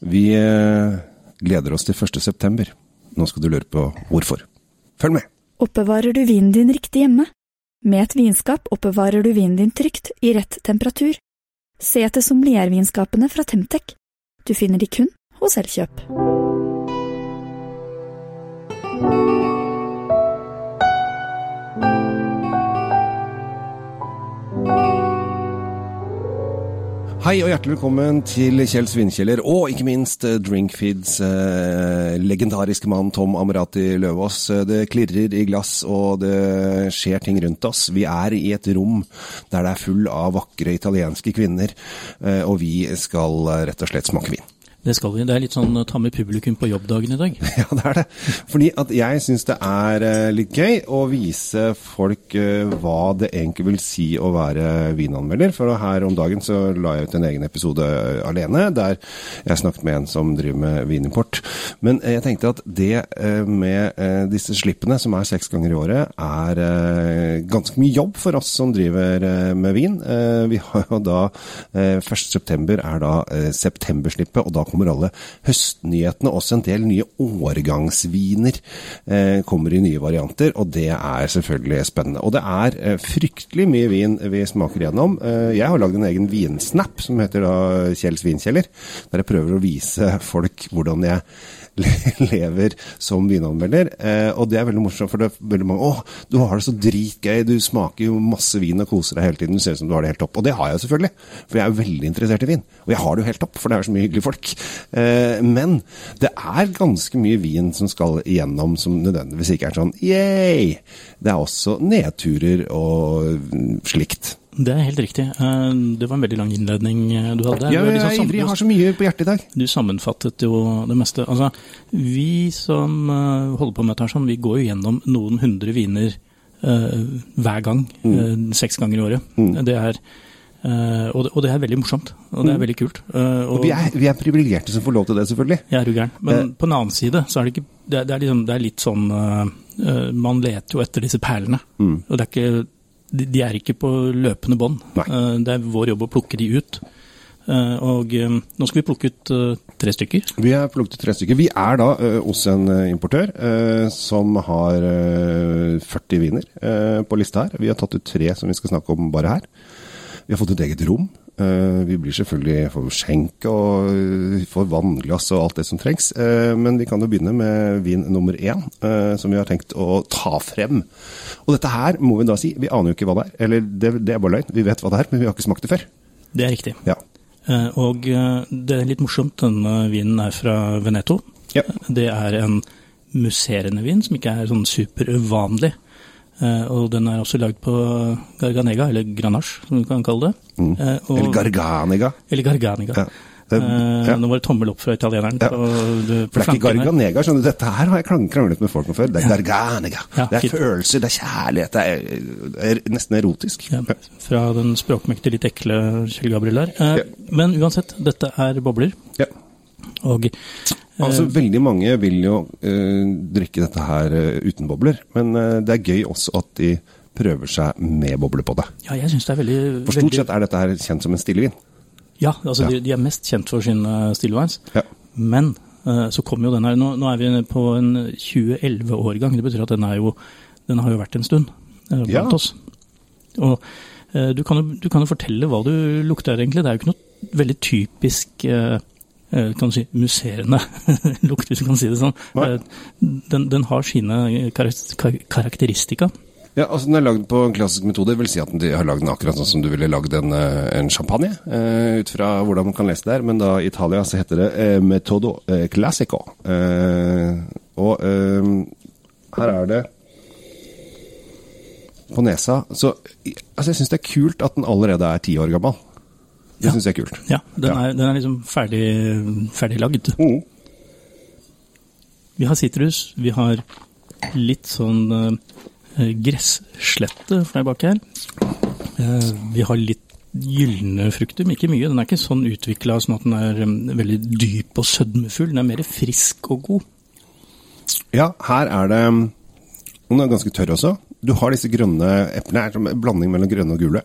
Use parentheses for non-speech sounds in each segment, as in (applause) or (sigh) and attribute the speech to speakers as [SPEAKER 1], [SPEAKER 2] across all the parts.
[SPEAKER 1] Vi eh, gleder oss til 1. september. Nå skal du lure på hvorfor. Følg med!
[SPEAKER 2] Oppbevarer du vinen din riktig hjemme? Med et vinskap oppbevarer du vinen din trygt, i rett temperatur. Se etter sommeliervinskapene fra Temtec. Du finner de kun hos Elkjøp.
[SPEAKER 1] Hei og hjertelig velkommen til Kjell Svinkjeller, og ikke minst eh, Drinkfeeds eh, legendariske mann Tom Amerati Løvaas. Eh, det klirrer i glass, og det skjer ting rundt oss. Vi er i et rom der det er full av vakre italienske kvinner, eh, og vi skal eh, rett og slett smake vin.
[SPEAKER 3] Det skal vi. Det er litt sånn ta med publikum på jobbdagen i dag. (laughs)
[SPEAKER 1] Ja, det er det. Fordi at jeg syns det er eh, litt gøy å vise folk eh, hva det egentlig vil si å være vinanmelder. For her om dagen så la jeg ut en egen episode alene, der jeg snakket med en som driver med vinimport. Men eh, jeg tenkte at det eh, med eh, disse slippene, som er seks ganger i året, er eh, ganske mye jobb for oss som driver eh, med vin. Eh, vi har jo da eh, 1.9 er da eh, septemberslippet, og da kommer alle høstnyhetene. Også en del nye årgangsviner eh, kommer i nye varianter, og det er selvfølgelig spennende. Og det er eh, fryktelig mye vin vi smaker gjennom. Eh, jeg har lagd en egen vinsnap som heter da Kjells vinkjeller, der jeg prøver å vise folk hvordan jeg (laughs) lever som vinanmelder. Eh, og det er veldig morsomt, for det er veldig mange 'Å, du har det så dritgøy, du smaker jo masse vin og koser deg hele tiden', du ser ut som du har det helt topp. Og det har jeg selvfølgelig, for jeg er jo veldig interessert i vin. Og jeg har det jo helt topp, for det er så mye hyggelige folk. Eh, men det er ganske mye vin som skal igjennom som nødvendigvis ikke er sånn yay! Det er også nedturer og mm, slikt.
[SPEAKER 3] Det er helt riktig. Eh, Det var en veldig lang innledning eh, du hadde.
[SPEAKER 1] Ja,
[SPEAKER 3] Du
[SPEAKER 1] jeg
[SPEAKER 3] liksom
[SPEAKER 1] jeg har så mye på hjertet i dag.
[SPEAKER 3] Du sammenfattet jo det meste. Altså, vi som eh, holder på med dette, sånn, vi går jo gjennom noen hundre viner eh, hver gang. eh, seks ganger i året.
[SPEAKER 1] Mm.
[SPEAKER 3] Det er, Uh, og, det, og det er veldig morsomt, og det er veldig kult. Uh,
[SPEAKER 1] Og vi er, vi er privilegerte som får lov til det, selvfølgelig.
[SPEAKER 3] Ja, er gæren. Men
[SPEAKER 1] uh,
[SPEAKER 3] på den annen side så er det ikke Det er, det er, liksom, det er litt sånn Man leter jo etter disse perlene.
[SPEAKER 1] Mm.
[SPEAKER 3] Og det er ikke de, de er ikke på løpende bånd. Eh, det er vår jobb å plukke de ut. Eh, og eh, nå skal vi plukke ut tre stykker.
[SPEAKER 1] Vi har plukket ut tre stykker. Vi er da hos en importør som har 40 viner på lista her. Vi har tatt ut tre som vi skal snakke om bare her. Vi har fått et eget rom. Eh, Vi blir selvfølgelig får skjenk og ø, får vannglass og alt det som trengs. Eh, Men vi kan jo begynne med vin nummer én, eh, som vi har tenkt å ta frem. Og dette her må vi da si, vi aner jo ikke hva det er. Eller det, det er bare løgn, vi vet hva det er, men vi har ikke smakt det før.
[SPEAKER 3] Det er riktig.
[SPEAKER 1] Ja.
[SPEAKER 3] Eh, og eh, det er litt morsomt. Denne vinen er fra Veneto.
[SPEAKER 1] Ja.
[SPEAKER 3] Det er en musserende vin som ikke er sånn superuvanlig. Eh, og den er også lagd på Garganega, eller granache, som du kan kalle det.
[SPEAKER 1] Mm.
[SPEAKER 3] Eh, og,
[SPEAKER 1] Eller Garganega.
[SPEAKER 3] eller Garganega.
[SPEAKER 1] Ja. Det,
[SPEAKER 3] Eh,
[SPEAKER 1] ja.
[SPEAKER 3] Nå var det tommel opp fra italieneren.
[SPEAKER 1] Ja.
[SPEAKER 3] på, du- på
[SPEAKER 1] det er ikke. Garganega. skjønner du. Dette her har jeg krang- kranglet med folk om før. Det er Garganega.
[SPEAKER 3] Ja,
[SPEAKER 1] det er
[SPEAKER 3] fint.
[SPEAKER 1] følelser, det er kjærlighet, det er, er nesten erotisk.
[SPEAKER 3] Fra den språkmektige, litt ekle Kjell Gabriel der. Men uansett, dette er bobler.
[SPEAKER 1] Ja.
[SPEAKER 3] Og
[SPEAKER 1] Altså, Veldig mange vil jo uh, drikke dette her uh, uten bobler, men uh, det er gøy også at de prøver seg med bobler på det.
[SPEAKER 3] ja, jeg synes det er veldig,
[SPEAKER 1] For stort
[SPEAKER 3] veldig
[SPEAKER 1] sett er dette her kjent som en stillevin.
[SPEAKER 3] Ja, altså
[SPEAKER 1] Ja.
[SPEAKER 3] De, de er mest kjent for sine stillevines.
[SPEAKER 1] Ja.
[SPEAKER 3] Men eh, så kommer jo den her nå, nå er vi på en 2011-årgang. Det betyr at den, jo, den har jo vært en stund eh, blant
[SPEAKER 1] Ja.
[SPEAKER 3] oss. Og eh, du, kan jo, du kan jo fortelle hva du lukter egentlig. Det er jo ikke noe veldig typisk eh, eh, kan du si, musserende (laughs) lukt, hvis du kan si det sånn. Eh, Den, den har sine karak- karakteristika.
[SPEAKER 1] Ja, altså Den er lagd på en klassisk metode, vil si at de har lagd den akkurat sånn som du ville lagd en, eh, en champagne. eh, ut fra hvordan man kan lese det her, men da i Italia så heter det eh, metodo eh, classico. Eh, og eh, her er det på nesa Så altså jeg syns det er kult at den allerede er ti år gammel. Det
[SPEAKER 3] Ja.
[SPEAKER 1] synes jeg er kult.
[SPEAKER 3] Ja, den. Er, den er liksom ferdig, ferdig lagd.
[SPEAKER 1] Mm.
[SPEAKER 3] Vi har sitrus, vi har litt sånn uh, gresslette deg bak her. Uh, vi har litt gylne frukter, men ikke mye. Den er ikke sånn utvikla sånn at den er um, veldig dyp og sødmefull. Den er mer frisk og god.
[SPEAKER 1] Ja, her er det Den er ganske tørr også. Du har disse grønne eplene. er en blanding mellom grønne og gule.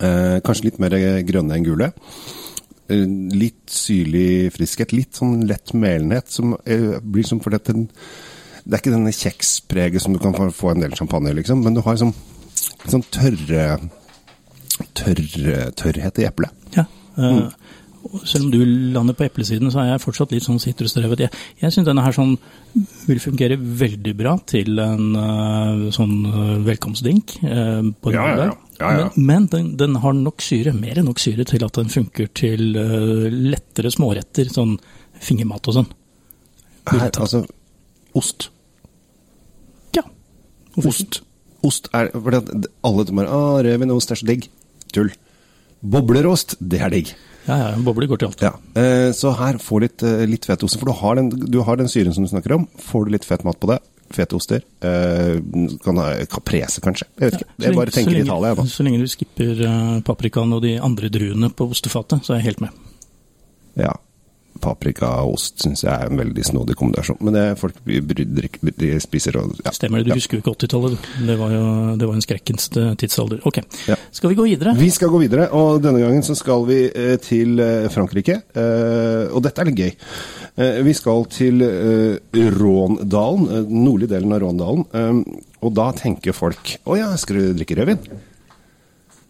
[SPEAKER 1] Eh, kanskje litt mer grønne enn gule. eh, litt syrlig friskhet, litt sånn lett melenhet, som eh, blir som fordi at den Det er ikke denne kjekspreget som du kan få- en del champagne, liksom, men du har sånn, sånn tørre tørre, tørrhet i eplet.
[SPEAKER 3] Ja. og selv om du lander på eplesiden, så er jeg fortsatt litt sånn sitrusdrevet. Jeg, jeg syns denne her sånn vil fungere veldig bra til en eh, sånn velkomstdink velkomstdrink eh, på
[SPEAKER 1] Ja, ja, ja. Ja, ja.
[SPEAKER 3] Men, men den, den har nok syre, mer enn nok syre, til at den funker til uh, lettere småretter, sånn fingermat og sånn.
[SPEAKER 1] Her, altså Ost.
[SPEAKER 3] Ja. Hvorfor?
[SPEAKER 1] Ost. Ost er fordi at alle bare Å, rødvinost er så digg. Tull. Boblerost, det er digg.
[SPEAKER 3] Ja, ja, bobler går til alt.
[SPEAKER 1] Ja. Uh, så her, få litt, uh, litt fetost. For du har, den, du har den syren som du snakker om. Får du litt fett mat på det, fete oster. Uh, kan ha caprese, kanskje. Jeg vet ikke.
[SPEAKER 3] Så
[SPEAKER 1] Jeg
[SPEAKER 3] lenge-
[SPEAKER 1] bare
[SPEAKER 3] så
[SPEAKER 1] tenker
[SPEAKER 3] lenge-
[SPEAKER 1] Italia, da.
[SPEAKER 3] Så lenge du skipper eh, paprikaen og de andre druene på ostefatet, så er jeg helt med.
[SPEAKER 1] Ja. Paprika og ost syns jeg er en veldig snodig kombinasjon. Men det folk de spiser og ja.
[SPEAKER 3] Stemmer det, du
[SPEAKER 1] Ja.
[SPEAKER 3] husker jo ikke 80-tallet. Det var jo det var en skrekkens eh, tidsalder. Ok,
[SPEAKER 1] Ja.
[SPEAKER 3] skal vi gå videre?
[SPEAKER 1] Vi skal gå videre, og denne gangen så skal vi eh, til eh, Frankrike. Og dette er litt gøy. Vi skal til Råndalen, den nordlige delen av Råndalen. Og da tenker folk Å ja, skal du drikke rødvin?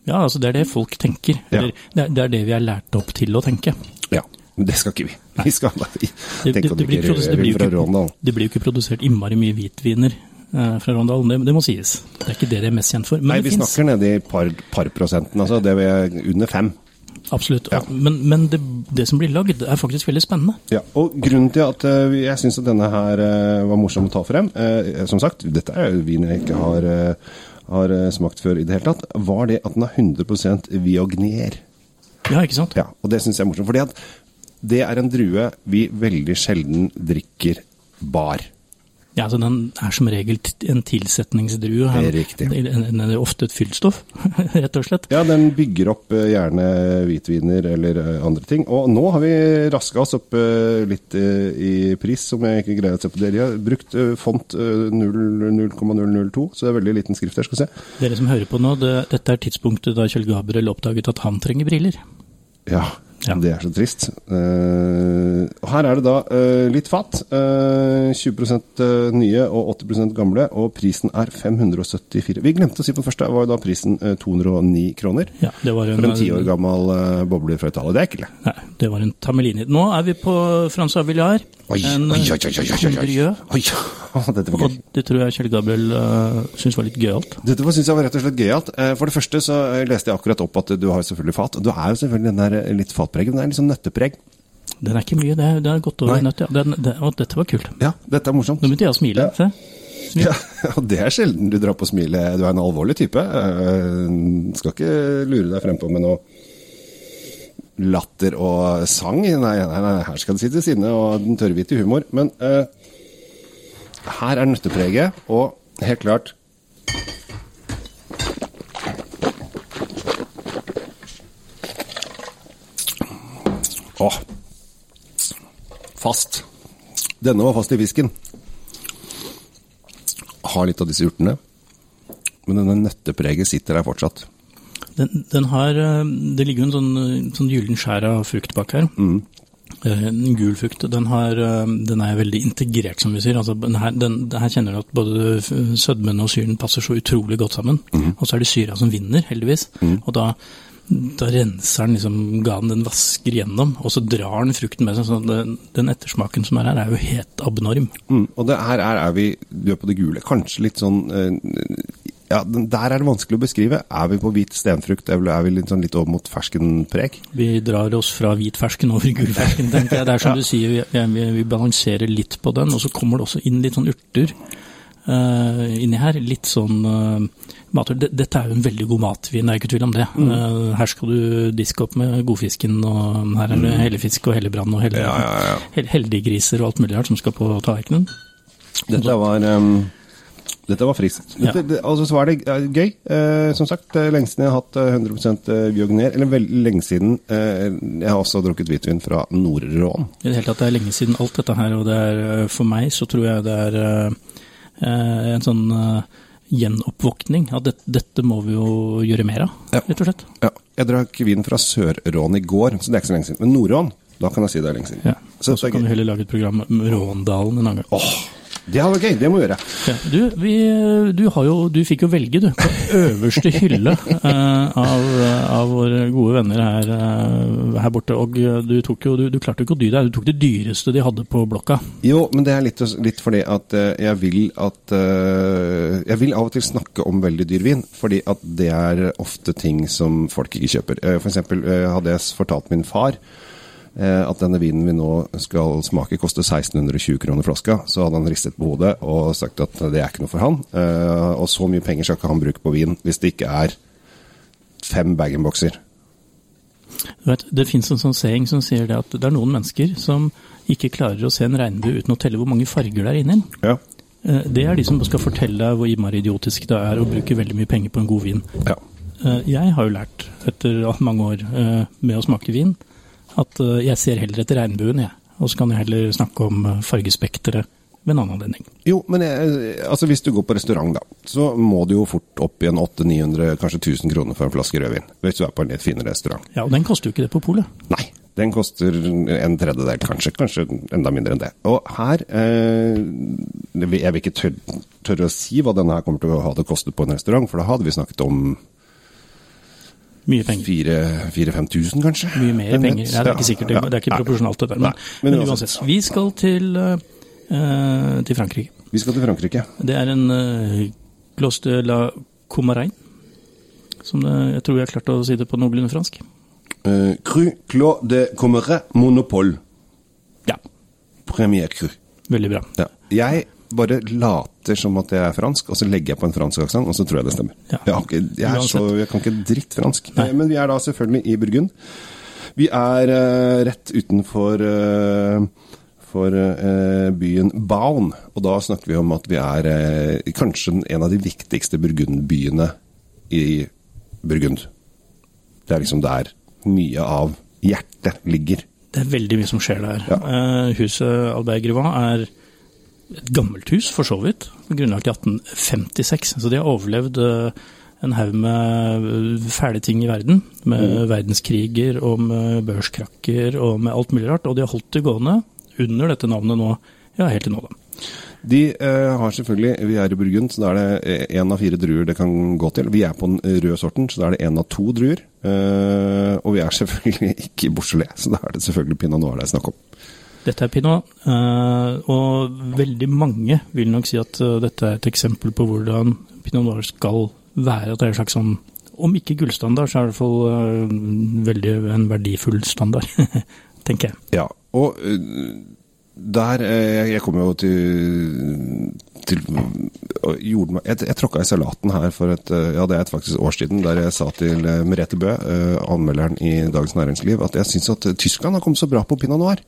[SPEAKER 3] Ja, altså det er det folk tenker.
[SPEAKER 1] Ja.
[SPEAKER 3] Det, er, det er det vi er lært opp til å tenke.
[SPEAKER 1] Ja. Men det skal ikke vi. Vi skal bare
[SPEAKER 3] Det,
[SPEAKER 1] tenke
[SPEAKER 3] det, det, blir, det, blir ikke,
[SPEAKER 1] Råndalen.
[SPEAKER 3] det blir jo ikke produsert innmari mye hvitviner eh, fra Rondalen, det, det må sies. Det er ikke det det er mest kjent for. Men
[SPEAKER 1] Nei, vi
[SPEAKER 3] finnes-
[SPEAKER 1] snakker nede i par, par prosenten, altså. Det er under fem.
[SPEAKER 3] Absolutt.
[SPEAKER 1] Ja.
[SPEAKER 3] Men, men det, det som blir lagd, er faktisk veldig spennende.
[SPEAKER 1] Ja, og grunnen til at eh, jeg syns denne her eh, var morsom å ta frem, som sagt, dette er jo vin jeg ikke har, har smakt før i det hele tatt, var det at den er 100% Viognier.
[SPEAKER 3] Ja, ikke sant?
[SPEAKER 1] Ja, og det syns jeg er morsomt. fordi at det er en drue vi veldig sjelden drikker bar.
[SPEAKER 3] Ja, altså Den er som regel en tilsetningsdrue.
[SPEAKER 1] Det er riktig.
[SPEAKER 3] Den, er ofte et fyllstoff, (laughs) rett og slett.
[SPEAKER 1] Ja, den bygger opp eh, gjerne hvitviner eller eh, andre ting. Og nå har vi raska oss opp eh, litt i pris, som jeg ikke greier å se på dere. Har brukt font eh, 0 0,002, så det er veldig liten skrift her, skal vi se.
[SPEAKER 3] Dere som hører på nå, det, dette er tidspunktet da Kjell Gabriel oppdaget at han trenger briller.
[SPEAKER 1] Ja,
[SPEAKER 3] Ja.
[SPEAKER 1] det er så trist. Uh, her er det da uh, litt fat. Uh, 20% nye og 80% gamle, og prisen er 574. Vi glemte å si på den første, var jo da prisen eh, 209 kroner.
[SPEAKER 3] Ja, det var en,
[SPEAKER 1] For en ti år gammel bobler fra Italia. Det er ikke ille.
[SPEAKER 3] Nei, det var en Tamelini. Nå er vi på Francois Villar.
[SPEAKER 1] Oi,
[SPEAKER 3] en
[SPEAKER 1] oi, oi, oi, oi, oi, oi.
[SPEAKER 3] Condrieu. (laughs)
[SPEAKER 1] Dette var
[SPEAKER 3] Og
[SPEAKER 1] gøy.
[SPEAKER 3] det tror jeg Kjell Gabriel uh, syntes var litt gøyalt.
[SPEAKER 1] Dette syns jeg var rett og slett gøyalt. Eh, For det første så eh, leste jeg akkurat opp at du har selvfølgelig fat. Du er jo selvfølgelig den der eh, litt fatpreget, men det er sånn nøttepreg.
[SPEAKER 3] Den er ikke mye, det det er godt over
[SPEAKER 1] Nei.
[SPEAKER 3] nøtt. Ja. Den, det, og dette var kult.
[SPEAKER 1] Ja, dette er morsomt.
[SPEAKER 3] Nå begynte jeg å smile.
[SPEAKER 1] Ja.
[SPEAKER 3] Se. Smil.
[SPEAKER 1] Ja, (laughs) og det er sjelden du drar på smilet. Du er en alvorlig type. Uh, Skal ikke lure deg frempå med noe latter og sang. Nei, nei, nei, her skal det sitte sinne og den tørrhvite humor. Men uh, her er nøttepreget, og helt klart Åh. Fast. Denne var fast i fisken har litt av disse urtene. Men denne nøttepreget sitter der fortsatt.
[SPEAKER 3] Den, den har, eh, det ligger jo en sånn, eh, sånn gyllen skjær av frukt bak her. Mm. En gul frukt. Den, har, eh, den er veldig integrert, som vi sier. Altså, den her, den, her kjenner du at både sødmen og syren passer så utrolig godt sammen. Og så er det syra som vinner, heldigvis. Og da, da renser den liksom ganen, den vasker gjennom, og så drar den frukten med seg. Så den, den ettersmaken som er her, er jo helt abnorm.
[SPEAKER 1] Mm. Og det her er, er vi Du er på det gule. Kanskje litt sånn eh, Ja, der er det vanskelig å beskrive. Er vi på hvit stenfrukt? Er vi- er vi litt, sånn litt over mot ferskenpreg?
[SPEAKER 3] Vi drar oss fra hvit fersken over i gul fersken, tenker jeg. Det er som (laughs)
[SPEAKER 1] Ja.
[SPEAKER 3] du sier, vi, vi, vi balanserer litt på den, og så kommer det også inn litt sånn urter eh, inni her. Litt sånn uh, mater. Dette er jo en veldig god matvin, det er ikke tvil om det.
[SPEAKER 1] Mm.
[SPEAKER 3] Uh, her skal du diske opp med godfisken, og her er det hellefisk og hellebrann og helle,
[SPEAKER 1] Mm. Ja, ja, ja.
[SPEAKER 3] hel- heldiggriser og alt mulig rart som skal på tallerkenen.
[SPEAKER 1] Dette var um, dette var friskt. Dette,
[SPEAKER 3] Ja.
[SPEAKER 1] det, altså, så var det eh, gøy. Eh, som sagt, lenge siden jeg har hatt eh, 100% Biogner. Eller veldig lenge siden. Eh, jeg har også drukket hvitvin fra Nord-Rån.
[SPEAKER 3] I det hele tatt, det er lenge siden alt dette her, og det er, eh, for meg så tror jeg det er eh, eh, en sånn eh, gjenoppvåkning. At dette, dette må vi jo gjøre mer av,
[SPEAKER 1] Ja.
[SPEAKER 3] rett og slett.
[SPEAKER 1] Ja, jeg drakk vin fra Sør-Rån i går, så det er ikke så lenge siden. Men Nord-Rån, da kan jeg si det er lenge siden.
[SPEAKER 3] Ja.
[SPEAKER 1] Så,
[SPEAKER 3] så kan vi heller lage et program om Råndalen en annen gang.
[SPEAKER 1] Åh, det hadde vært gøy, det må vi gjøre.
[SPEAKER 3] Ja, du, vi, du, har jo, du fikk jo velge, du, på øverste hylle eh, av, av våre gode venner her, eh, her borte. Og du, tok jo, du, du klarte jo ikke å dy deg, du tok det dyreste de hadde på blokka.
[SPEAKER 1] Jo, men det er litt, litt fordi at eh, jeg vil at eh, Jeg vil av og til snakke om veldig dyr vin, fordi at det er ofte ting som folk ikke kjøper. Eh, For eksempel eh, hadde jeg fortalt min far eh, at denne vinen vi nå skal smake koster 1620 kroner flaska, så hadde han ristet på hodet og sagt at det er ikke noe for han. Eh, Og så mye penger skal ikke han bruke på vin hvis det ikke er fem bag-in-bokser.
[SPEAKER 3] Det fins en sånn saying som sier det at det er noen mennesker som ikke klarer å se en regnbue uten å telle hvor mange farger det er inni den.
[SPEAKER 1] Ja.
[SPEAKER 3] Eh, Det er de som skal fortelle deg hvor innmari idiotisk det er å bruke veldig mye penger på en god vin.
[SPEAKER 1] ja.
[SPEAKER 3] Eh, Jeg har jo lært, etter mange år eh, med å smake vin, at eh, jeg ser heller etter regnbuen, jeg. Og så kan jeg heller snakke om eh, fargespekteret ved en annen anledning.
[SPEAKER 1] Jo, men jeg, altså hvis du går på restaurant, da, så må du jo fort opp i en 800-900, kanskje 1000 kroner for en flaske rødvin. Hvis du er på en litt finere restaurant.
[SPEAKER 3] Ja, og den koster jo ikke det på polet.
[SPEAKER 1] Nei, den koster en tredjedel, kanskje. Kanskje enda mindre enn det. Og her eh, Jeg vil ikke tørre, tørre å si hva denne her kommer til å ha det kostet på en restaurant, for da hadde vi snakket om
[SPEAKER 3] Mye penger.
[SPEAKER 1] 4000-5000, kanskje?
[SPEAKER 3] Mye mer penger. Ja, det er ikke sikkert, det, er ikke proporsjonalt det der. Men,
[SPEAKER 1] men uansett.
[SPEAKER 3] Vi skal til, eh, til Frankrike.
[SPEAKER 1] Vi skal til Frankrike.
[SPEAKER 3] Det er en uh, Clos de la Comarain. Som det, jeg tror jeg har klart å si det på noenlunde fransk.
[SPEAKER 1] Uh, cru Clos de Comeret Monopole.
[SPEAKER 3] Ja,
[SPEAKER 1] Premier cru.
[SPEAKER 3] veldig bra.
[SPEAKER 1] Ja. Jeg bare later som at jeg er fransk, og så legger jeg på en fransk aksent, og så tror jeg det stemmer.
[SPEAKER 3] Ja.
[SPEAKER 1] Jeg, ikke, jeg, så, jeg kan ikke dritt fransk.
[SPEAKER 3] Nei.
[SPEAKER 1] Men vi er da selvfølgelig i Burgund. Vi er uh, rett utenfor uh, for uh, byen Baun, og da snakker vi om at vi er kanskje en av de viktigste burgundbyene i Burgund. Det er liksom der mye av hjertet ligger.
[SPEAKER 3] Det er veldig mye som skjer der.
[SPEAKER 1] Ja.
[SPEAKER 3] Huset Albert Grivin er et gammelt hus, for så vidt. Grunnlagt i 1856. Så de har overlevd eh, en haug med eh, fæle ting i verden. Med verdenskriger og med børskrakker og med alt mulig rart. Og de har holdt det gående under dette navnet nå, ja, helt til nå, da.
[SPEAKER 1] De eh, har selvfølgelig Vi er i Burgund, så da er det én av fire druer det kan gå til. Vi er på den røde sorten, så da er det én av to druer. Eh, og vi er selvfølgelig ikke i Beaujolais, så da er det selvfølgelig pinot noir det er snakk om.
[SPEAKER 3] Dette er pinot, eh, og veldig mange vil nok si at eh, dette er et eksempel på hvordan pinot noir skal være. At det er en slags sånn, om ikke gullstandard, så er det i hvert fall eh, veldig en verdifull standard, (laughs) tenker jeg.
[SPEAKER 1] Ja, og der Jeg, kom jo til, til gjorde meg, Jeg, jeg tråkka i salaten her for et ja, det er et faktisk år siden, der jeg sa til Merete Bø, anmelderen i Dagens Næringsliv, at jeg syns at Tyskland har kommet så bra på pinot noir.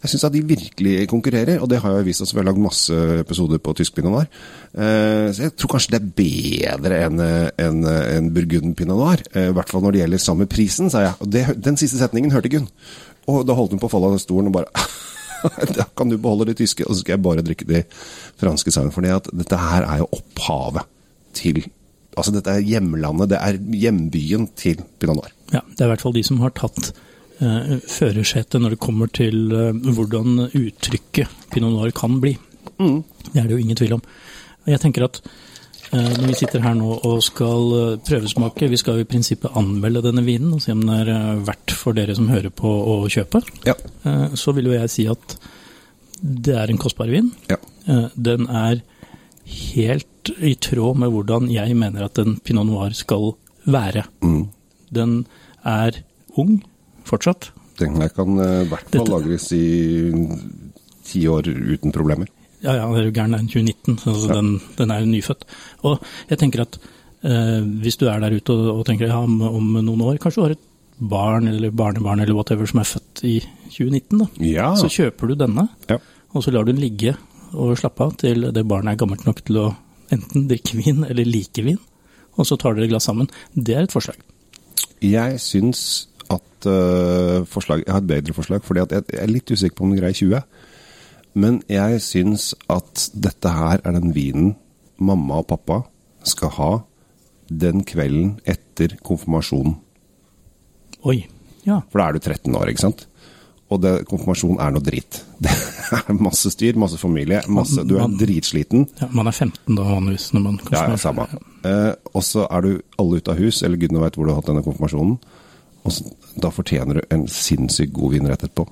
[SPEAKER 1] Jeg syns at de virkelig konkurrerer, og det har jo vist oss. Vi har lagd masse episoder på tysk pinot noir. Eh, så jeg tror kanskje det er bedre enn eh, en, en Burgund pinot noir. Eh, I hvert fall når det gjelder samme prisen, sa jeg. Og det, den siste setningen hørte Gunn. Og da holdt hun på å falle av stolen og bare (laughs) Da kan du beholde de tyske, og så skal jeg bare drikke de franske sammen. For dette her er jo opphavet til Altså, dette er hjemlandet, det er hjembyen til pinot noir.
[SPEAKER 3] Ja, det er i hvert fall de som har tatt førersetet når det kommer til eh, hvordan uttrykket pinot noir kan bli. Det er det jo ingen tvil om. Jeg tenker at eh, når vi sitter her nå og skal eh, prøvesmake, vi skal jo i prinsippet anmelde denne vinen og se om den er eh, verdt for dere som hører på å kjøpe,
[SPEAKER 1] Ja.
[SPEAKER 3] eh, så vil jo jeg si at det er en kostbar vin.
[SPEAKER 1] ja.
[SPEAKER 3] Eh, Den er helt i tråd med hvordan jeg mener at en pinot noir skal være.
[SPEAKER 1] Mm.
[SPEAKER 3] Den er ung fortsatt.
[SPEAKER 1] Den her kan eh, i hvert fall
[SPEAKER 3] Dette-
[SPEAKER 1] lagres i ti år uten problemer.
[SPEAKER 3] Ja, ja, det er jo gæren, det er 2019, så
[SPEAKER 1] Ja.
[SPEAKER 3] den, den er jo nyfødt. Og jeg tenker at eh, hvis du er der ute og, og tenker ja, om, om noen år, kanskje du har et barn eller barnebarn eller whatever som er født i 2019, da.
[SPEAKER 1] Ja.
[SPEAKER 3] Så kjøper du denne,
[SPEAKER 1] Ja.
[SPEAKER 3] og så lar du den ligge og slappe av til det barnet er gammelt nok til å enten drikke vin eller like vin, og så tar dere et glass sammen. Det er et forslag.
[SPEAKER 1] Jeg syns at uh, forslag, Jeg har et bedre forslag, fordi jeg, jeg er litt usikker på om den greier 20. Men jeg syns at dette her er den vinen mamma og pappa skal ha den kvelden etter konfirmasjonen.
[SPEAKER 3] Oi. Ja.
[SPEAKER 1] For da er du 13 år, ikke sant? Og det, konfirmasjon er noe drit. (laughs) Det er masse styr, masse familie, masse, du er
[SPEAKER 3] Man-
[SPEAKER 1] dritsliten.
[SPEAKER 3] ja. Man er 15 da vanligvis. Når man
[SPEAKER 1] Ja, ja, samme. Eh, og så er du alle ute av hus, eller gudene veit hvor du har hatt denne konfirmasjonen. Og da fortjener du en sinnssykt god vin rett etterpå.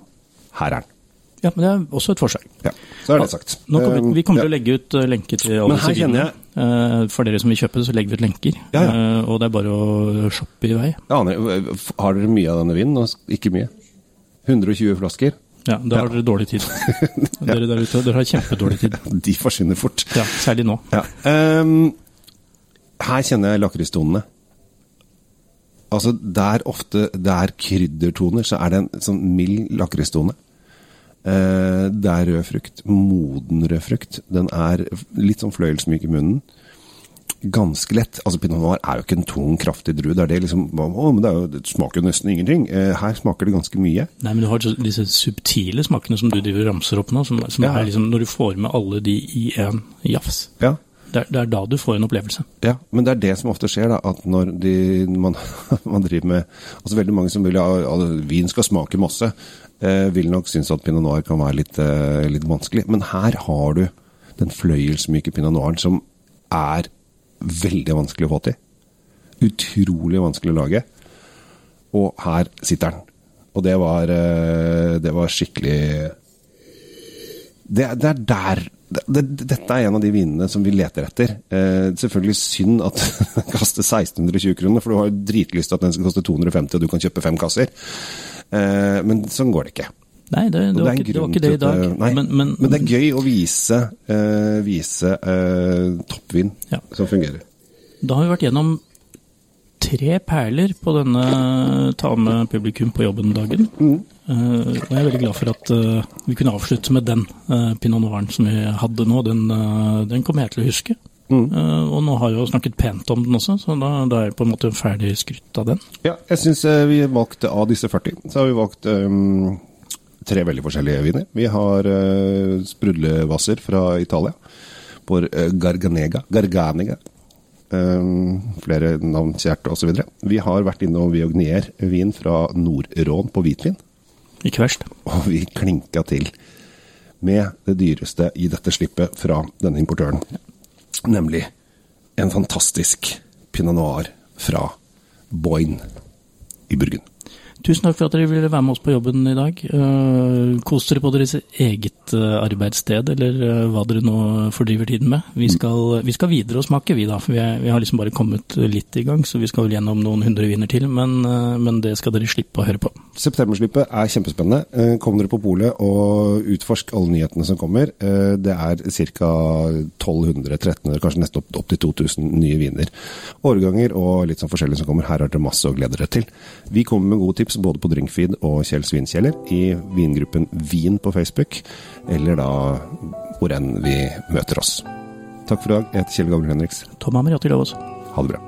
[SPEAKER 1] Her er den.
[SPEAKER 3] Ja, men det er også et forsøk.
[SPEAKER 1] Ja, så er det sagt.
[SPEAKER 3] Nå kommer, vi- vi kommer
[SPEAKER 1] Eh,
[SPEAKER 3] til å legge ut eh, lenke til alle disse vinene. Eh, For dere som vil kjøpe det, så legger vi ut lenker.
[SPEAKER 1] Ja, ja.
[SPEAKER 3] Eh, Og det er bare å shoppe i vei.
[SPEAKER 1] Aner, har dere mye av denne vinen? Ikke mye? 120 flasker?
[SPEAKER 3] Ja, da har dere dårlig tid. (laughs) Dere der ute, dere har kjempedårlig tid. (laughs)
[SPEAKER 1] De forsvinner fort.
[SPEAKER 3] Ja, Særlig nå.
[SPEAKER 1] Ja. ehm, her kjenner jeg lakristonene. Altså, der ofte det er kryddertoner, så er det en sånn mild lakristone. Eh, det er rød frukt. Moden rød frukt. Den er litt sånn fløyelsmyk i munnen. Ganske lett. Altså, Pinot noir er jo ikke en tung, kraftig drue. Det er det liksom Å, men det, er jo, det smaker jo nesten ingenting. Eh, her smaker det ganske mye.
[SPEAKER 3] Nei, men du har disse subtile smakene som du driver ramser opp nå, som, som
[SPEAKER 1] Ja.
[SPEAKER 3] er liksom når du får med alle de i en jafs.
[SPEAKER 1] Ja.
[SPEAKER 3] Det er, det er da du får en opplevelse.
[SPEAKER 1] Ja, men det er det som ofte skjer, da, at når de, man, (laughs) man driver med Altså veldig mange som vil at vin skal smake masse, eh, vil nok synes at pinot noir kan være litt, eh, litt vanskelig. Men her har du den fløyelsmyke pinot noiren som er veldig vanskelig å få til. Utrolig vanskelig å lage. Og her sitter den. Og det var, eh, det var skikkelig det, det er der det, det, Dette er en av de vinene som vi leter etter. Eh, selvfølgelig synd at den kaster 1620 kroner, for du har jo dritlyst til at den skal koste 250 og du kan kjøpe fem kasser. Eh, men sånn går det ikke.
[SPEAKER 3] Nei, det, det, var,
[SPEAKER 1] det
[SPEAKER 3] ikke, det var ikke det i
[SPEAKER 1] dag. at, eh, Nei,
[SPEAKER 3] men, men,
[SPEAKER 1] men det er gøy å vise, eh, vise eh, toppvin
[SPEAKER 3] Ja.
[SPEAKER 1] som fungerer.
[SPEAKER 3] Da har vi vært gjennom tre perler på denne ta med publikum på jobben-dagen.
[SPEAKER 1] Mm.
[SPEAKER 3] Eh, og jeg er veldig glad for at eh, vi kunne avslutte med den uh, pinot noiren som vi hadde nå. Den, eh, den kommer jeg til å huske.
[SPEAKER 1] Mm.
[SPEAKER 3] Uh, og nå har jeg jo snakket pent om den også, så da, da er jeg på en måte ferdig skrytt av den.
[SPEAKER 1] Ja, jeg syns vi valgte av disse 40, så har vi valgt um, tre veldig forskjellige viner. Vi har uh, sprudlevasser fra Italia. På uh, Garganega. Garganega. Um, flere navn kjært osv. Vi har vært innom Viognier-vin fra Nord-Rån på hvitvin.
[SPEAKER 3] Ikke verst.
[SPEAKER 1] Og vi klinka til med det dyreste i dette slippet fra denne importøren. Nemlig en fantastisk pinot noir fra Boyne i Burgund.
[SPEAKER 3] Tusen takk for at dere ville være med oss på jobben i dag. Eh, kos dere på deres eget eh, arbeidssted, eller eh, hva dere nå fordriver tiden med. Vi skal, vi skal videre og smake, vi da. For vi, er, vi har liksom bare kommet litt i gang, så vi skal vel gjennom noen hundre viner til. Men, men det skal dere slippe å høre på.
[SPEAKER 1] Septemberslippet er kjempespennende. Eh, Kom dere på polet og utforsk alle nyhetene som kommer. Eh, Det er ca. 1200-1300, kanskje nesten opp, opp til 2000 nye viner. Årganger og litt sånn forskjellig som kommer. Her har dere masse å glede dere til. Vi kommer med gode tips både på Drinkfeed og Kjells vinkjeller i vingruppen Vin på Facebook, eller da hvor enn vi møter oss. Takk for i dag. Jeg heter Kjell Gabriel Henriks.
[SPEAKER 3] Tom Amariati Lavås.
[SPEAKER 1] Ha det bra.